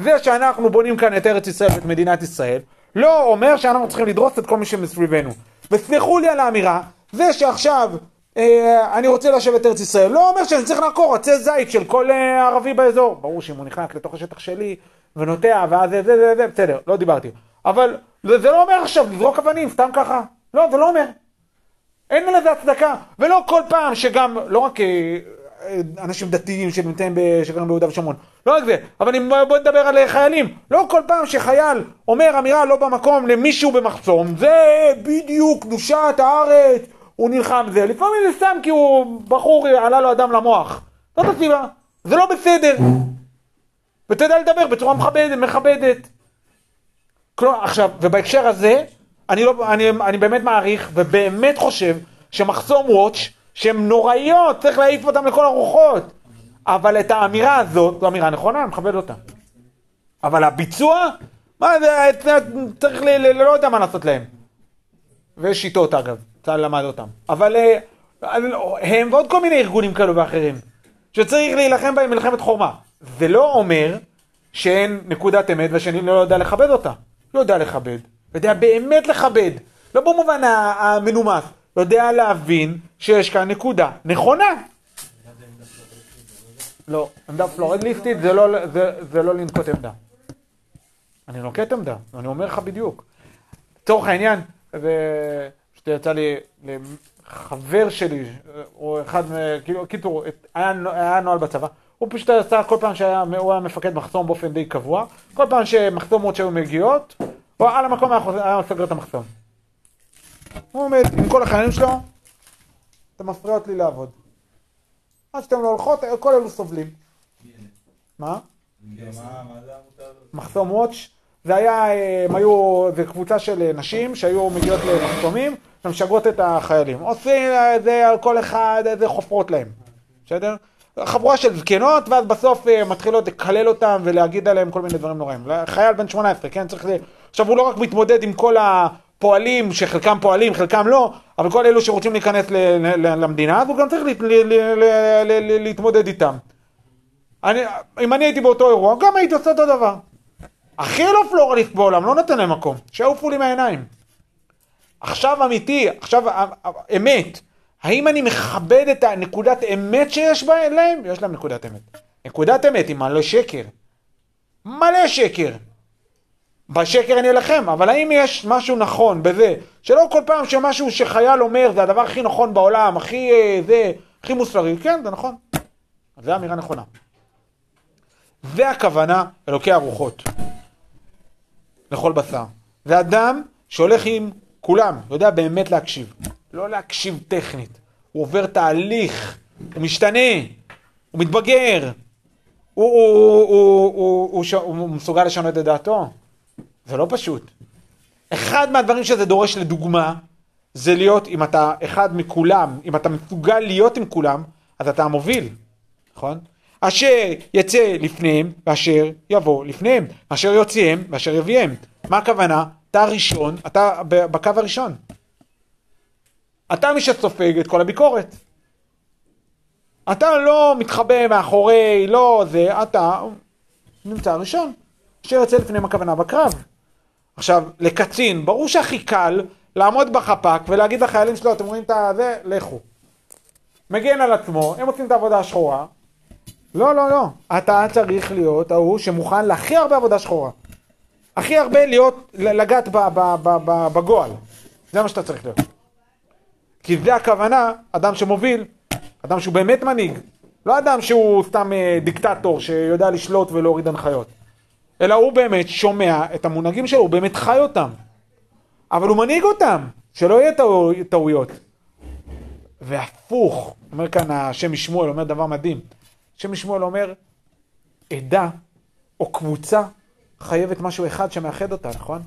זה שאנחנו בונים כאן את ארץ ישראל ואת מדינת ישראל, לא אומר שאנחנו צריכים לדרוס את כל מי שמסביבנו. וסלחו לי על האמירה, זה שעכשיו אה, אני רוצה לשבת ארץ ישראל, לא אומר שאני צריך לעקור עצי זית של כל אה, ערבי באזור. ברור שאם הוא נכנס לתוך השטח שלי ונוטע ואז זה זה זה זה, בסדר, לא דיברתי. אבל זה, זה לא אומר עכשיו לזרוק אבנים סתם ככה. לא, זה לא אומר. אין לזה הצדקה. ולא כל פעם שגם, לא רק אה, אנשים דתיים שנמצאים שגרים ביהודה ושומרון, לא רק זה, אבל בוא נדבר על חיילים. לא כל פעם שחייל אומר אמירה לא במקום למישהו במחסום, זה בדיוק קדושת הארץ, הוא נלחם זה. לפעמים זה סתם כי הוא בחור, עלה לו אדם למוח. זאת הסיבה. זה לא בסדר. ותדע לדבר בצורה מכבדת, מכבדת. כלומר, עכשיו, ובהקשר הזה, אני, לא, אני, אני באמת מעריך ובאמת חושב שמחסום וואץ' שהן נוראיות, צריך להעיף אותן לכל הרוחות. אבל את האמירה הזאת, זו אמירה נכונה, אני מכבד אותה. אבל הביצוע, מה זה, צריך ל... לא יודע מה לעשות להם. ויש שיטות אגב, צה"ל למד אותם. אבל אה, הם ועוד כל מיני ארגונים כאלו ואחרים, שצריך להילחם בהם מלחמת חורמה. זה לא אומר שאין נקודת אמת ושאני לא יודע לכבד אותה. לא יודע לכבד. יודע באמת לכבד. לא במובן המנומס. יודע להבין שיש כאן נקודה נכונה. לא, עמדה פלורליסטית זה לא, זה, זה לא לנקוט עמדה. אני נוקט עמדה, אני אומר לך בדיוק. לצורך העניין, ופשוט יצא לי, לחבר שלי, או אחד, כאילו, קיצור, היה, היה נוהל בצבא, הוא פשוט עשה כל פעם שהיה, הוא היה מפקד מחסום באופן די קבוע, כל פעם שמחסומות שהיו מגיעות, הוא על המקום היה סוגר את המחסום. הוא עומד עם כל החיילים שלו, אתם מפריעות לי לעבוד. עד שאתם לא הולכות, כל אלו סובלים. מה? מחסום וואץ', זה היה, הם היו, זה קבוצה של נשים שהיו מגיעות למחסומים ומשגרות את החיילים. עושים אה, זה על כל אחד, איזה חופרות להם, בסדר? חבורה של זקנות, ואז בסוף אה, מתחילות לקלל אותם ולהגיד עליהם כל מיני דברים נוראים. חייל בן 18, כן? צריך ל... עכשיו הוא לא רק מתמודד עם כל הפועלים, שחלקם פועלים, חלקם לא, אבל כל אלו שרוצים להיכנס למדינה, אז הוא גם צריך להתמודד איתם. אני, אם אני הייתי באותו אירוע, גם הייתי עושה אותו דבר. הכי לא פלורליסט בעולם, לא נותן להם מקום. שיעופו לי מהעיניים. עכשיו אמיתי, עכשיו ה- ה- אמת. האם אני מכבד את הנקודת אמת שיש בה- להם? יש להם נקודת אמת. נקודת אמת היא מלא שקר. מלא שקר. בשקר אני אלחם, אבל האם יש משהו נכון בזה, שלא כל פעם שמשהו שחייל אומר זה הדבר הכי נכון בעולם, הכי אה, זה, הכי מוסרי, כן, זה נכון. זו אמירה נכונה. זה הכוונה אלוקי הרוחות. לכל בשר. זה אדם שהולך עם כולם, יודע באמת להקשיב. לא להקשיב טכנית. הוא עובר תהליך, הוא משתנה, הוא מתבגר. הוא, הוא, הוא, הוא, הוא, הוא, ש- הוא מסוגל לשנות את דעתו. זה לא פשוט. אחד מהדברים שזה דורש לדוגמה, זה להיות, אם אתה אחד מכולם, אם אתה מסוגל להיות עם כולם, אז אתה המוביל, נכון? אשר יצא לפניהם, ואשר יבוא לפניהם, אשר יוציאם, ואשר יביאם. מה הכוונה? אתה הראשון, אתה בקו הראשון. אתה מי שסופג את כל הביקורת. אתה לא מתחבא מאחורי, לא זה, אתה נמצא ראשון. אשר יוצא לפניהם הכוונה בקרב. עכשיו, לקצין, ברור שהכי קל לעמוד בחפ"ק ולהגיד לחיילים שלו, אתם רואים את הזה, לכו. מגן על עצמו, הם עושים את העבודה השחורה. לא, לא, לא. אתה צריך להיות ההוא שמוכן להכי הרבה עבודה שחורה. הכי הרבה להיות, לגעת בגועל. זה מה שאתה צריך להיות. כי זה הכוונה, אדם שמוביל, אדם שהוא באמת מנהיג. לא אדם שהוא סתם אה, דיקטטור שיודע לשלוט ולהוריד הנחיות. אלא הוא באמת שומע את המונהגים שלו, הוא באמת חי אותם. אבל הוא מנהיג אותם, שלא יהיה טעו- טעויות. והפוך, אומר כאן השם משמואל, אומר דבר מדהים. השם משמואל אומר, עדה או קבוצה חייבת משהו אחד שמאחד אותה, נכון?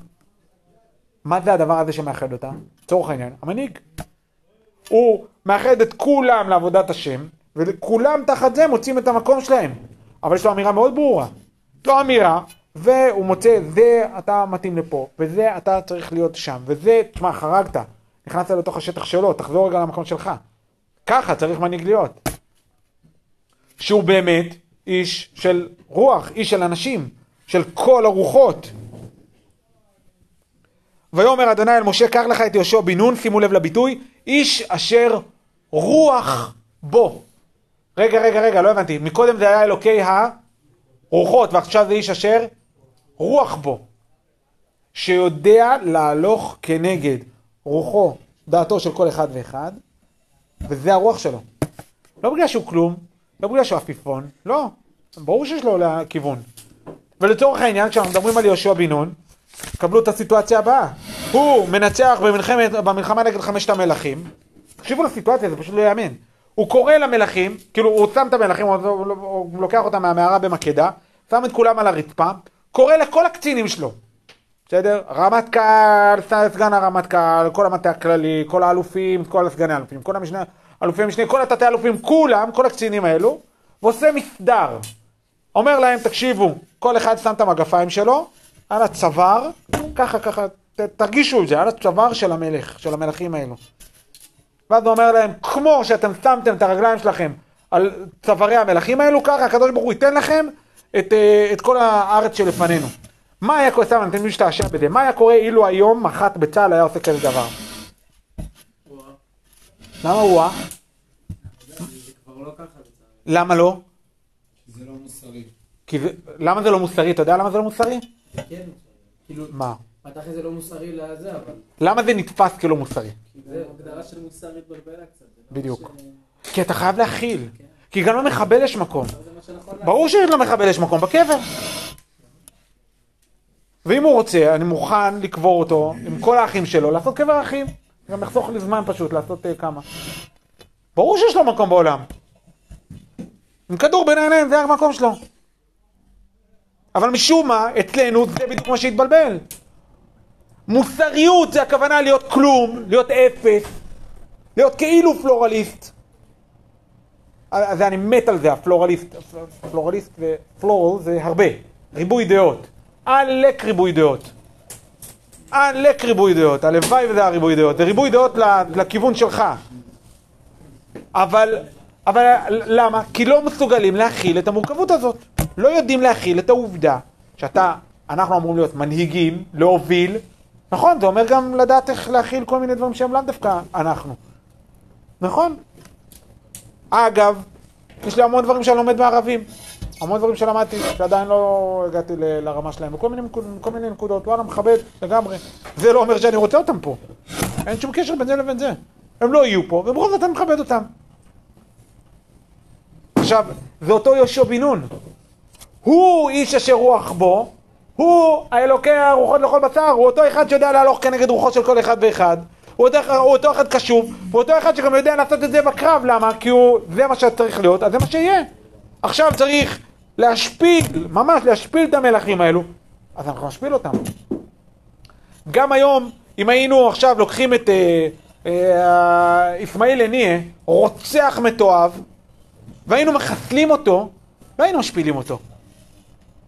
מה זה הדבר הזה שמאחד אותה? לצורך העניין, המנהיג. הוא מאחד את כולם לעבודת השם, וכולם תחת זה מוצאים את המקום שלהם. אבל יש לו אמירה מאוד ברורה. לא אמירה, והוא מוצא, זה אתה מתאים לפה, וזה אתה צריך להיות שם, וזה, תשמע, חרגת, נכנסת לתוך השטח שלו, תחזור רגע למקום שלך. ככה צריך מנהיג להיות. שהוא באמת איש של רוח, איש של אנשים, של כל הרוחות. ויאמר אדוני אל משה, קח לך את יהושע בן נון, שימו לב לביטוי, איש אשר רוח בו. רגע, רגע, רגע, לא הבנתי. מקודם זה היה אלוקי הרוחות, ועכשיו זה איש אשר רוח בו. שיודע להלוך כנגד רוחו, דעתו של כל אחד ואחד, וזה הרוח שלו. לא בגלל שהוא כלום, לא בגלל שהוא עפיפון, לא. ברור שיש לו כיוון. ולצורך העניין, כשאנחנו מדברים על יהושע בן נון, קבלו את הסיטואציה הבאה. הוא מנצח במלחמת, במלחמה נגד חמשת המלכים. תקשיבו לסיטואציה, זה פשוט לא יאמן. הוא קורא למלכים, כאילו הוא שם את המלכים, הוא, הוא, הוא לוקח אותם מהמערה במקדה, שם את כולם על הרצפה, קורא לכל הקצינים שלו. בסדר? רמטכ"ל, סגן הרמטכ"ל, כל המטה הכללי, כל האלופים, כל הסגני האלופים, כל המשנה, אלופי משנה, כל התתי אלופים, כולם, כל הקצינים האלו, ועושה מסדר. אומר להם, תקשיבו, כל אחד שם את המגפיים שלו על הצוואר, ככה, ככה, ת, תרגישו את זה, על הצוואר של המלך, של המלכים האלו. ואז הוא אומר להם, כמו שאתם שמתם את הרגליים שלכם על צווארי המלכים האלו, ככה הקדוש ברוך הוא ייתן לכם את, אה, את כל הארץ שלפנינו. מה היה קורה, סתם, אני אתן להשתעשע בזה, מה היה קורה אילו היום מח"ט בצה"ל היה עושה כזה דבר? למה הוא. למה לא? זה לא מוסרי. למה זה לא מוסרי? אתה יודע למה זה לא מוסרי? כן, כאילו, מה? פתח את זה לא מוסרי לזה, אבל למה זה נתפס כלא מוסרי? זה הגדרה של מוסר התבלבלה קצת. לא בדיוק. כי אתה חייב להכיל. כי גם למחבל יש מקום. זה מה שנכון לעשות. ברור שלמחבל יש מקום בקבר. ואם הוא רוצה, אני מוכן לקבור אותו עם כל האחים שלו, לעשות קבר אחים. גם יחסוך לי זמן פשוט לעשות אה, כמה. ברור שיש לו מקום בעולם. עם כדור בין העיניים, זה המקום שלו. אבל משום מה, אצלנו זה בדיוק מה שהתבלבל. מוסריות זה הכוונה להיות כלום, להיות אפס, להיות כאילו פלורליסט. אז זה אני מת על זה, הפלורליסט, פלורליסט ופלורל זה הרבה, ריבוי דעות, עלק ריבוי דעות, עלק ריבוי דעות, הלוואי וזה הריבוי דעות, זה ריבוי דעות לכיוון שלך, אבל, אבל למה? כי לא מסוגלים להכיל את המורכבות הזאת, לא יודעים להכיל את העובדה שאתה, אנחנו אמורים להיות מנהיגים, להוביל, נכון, זה אומר גם לדעת איך להכיל כל מיני דברים שהם לאו דווקא אנחנו, נכון? אגב, יש לי המון דברים שאני לומד מערבים. המון דברים שלמדתי, שעדיין לא הגעתי ל- לרמה שלהם, וכל מיני, כל מיני נקודות, וואלה, מכבד לגמרי. זה לא אומר שאני רוצה אותם פה. אין שום קשר בין זה לבין זה. הם לא יהיו פה, ובכל זאת אני מכבד אותם. עכשיו, זה אותו יהושע בן נון. הוא איש אשר רוח בו, הוא האלוקי הרוחות לכל בשר, הוא אותו אחד שיודע להלוך כנגד רוחו של כל אחד ואחד. הוא אותו, הוא אותו אחד קשוב, הוא אותו אחד שגם יודע לעשות את זה בקרב, למה? כי הוא, זה מה שצריך להיות, אז זה מה שיהיה. עכשיו צריך להשפיל, ממש להשפיל את המלכים האלו, אז אנחנו נשפיל אותם. גם היום, אם היינו עכשיו לוקחים את אה, אה, איסמעיל הנייה, רוצח מתועב, והיינו מחסלים אותו, לא היינו משפילים אותו.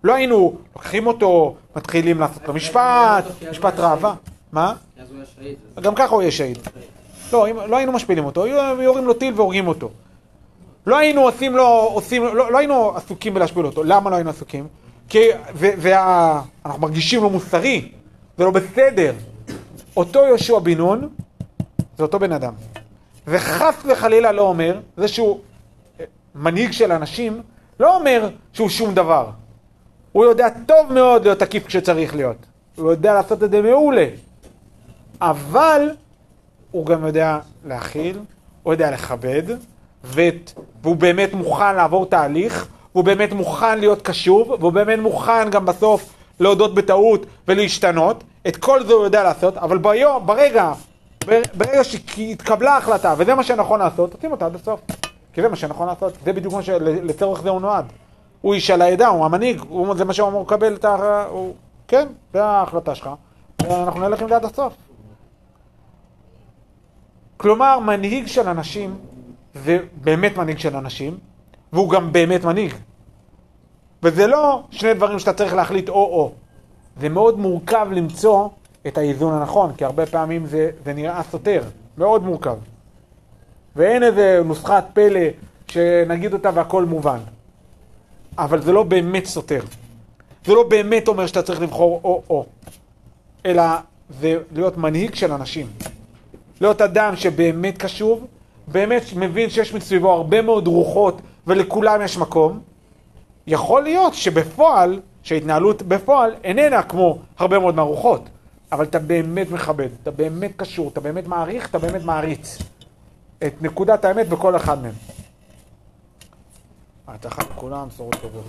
לא היינו לוקחים אותו, מתחילים לעשות לו משפט, משפט ראווה. מה? אז הוא היה שהיד. גם ככה הוא יהיה שהיד. לא, אם, לא היינו משפילים אותו, היו יורים לו טיל והורגים אותו. לא היינו עושים לו, עושים, לא, לא היינו עסוקים בלהשפיל אותו. למה לא היינו עסוקים? כי, ו, וה, אנחנו מרגישים לא מוסרי, זה לא בסדר. אותו יהושע בן נון, זה אותו בן אדם. וחס וחלילה לא אומר, זה שהוא אה, מנהיג של אנשים, לא אומר שהוא שום דבר. הוא יודע טוב מאוד להיות תקיף כשצריך להיות. הוא יודע לעשות את זה מעולה. אבל הוא גם יודע להכיל, הוא יודע לכבד, והוא באמת מוכן לעבור תהליך, והוא באמת מוכן להיות קשוב, והוא באמת מוכן גם בסוף להודות בטעות ולהשתנות. את כל זה הוא יודע לעשות, אבל ביום, ברגע, ברגע שהתקבלה ההחלטה, וזה מה שנכון לעשות, עושים אותה עד הסוף. כי זה מה שנכון לעשות, זה בדיוק מה שלצורך זה הוא נועד. הוא איש על העדה, הוא המנהיג, הוא, זה מה שהוא אמור לקבל את ה... הוא, כן, זה ההחלטה שלך, ואנחנו נלך עם זה עד הסוף. כלומר, מנהיג של אנשים, זה באמת מנהיג של אנשים, והוא גם באמת מנהיג. וזה לא שני דברים שאתה צריך להחליט או-או. זה מאוד מורכב למצוא את האיזון הנכון, כי הרבה פעמים זה, זה נראה סותר, מאוד מורכב. ואין איזה נוסחת פלא שנגיד אותה והכל מובן. אבל זה לא באמת סותר. זה לא באמת אומר שאתה צריך לבחור או-או. אלא זה להיות מנהיג של אנשים. להיות אדם שבאמת קשוב, באמת מבין שיש מסביבו הרבה מאוד רוחות ולכולם יש מקום, יכול להיות שבפועל, שההתנהלות בפועל איננה כמו הרבה מאוד מהרוחות, אבל אתה באמת מכבד, אתה באמת קשור, אתה באמת מעריך, אתה באמת מעריץ את נקודת האמת בכל אחד מהם. הצלחה לכולם, בשורות טובות.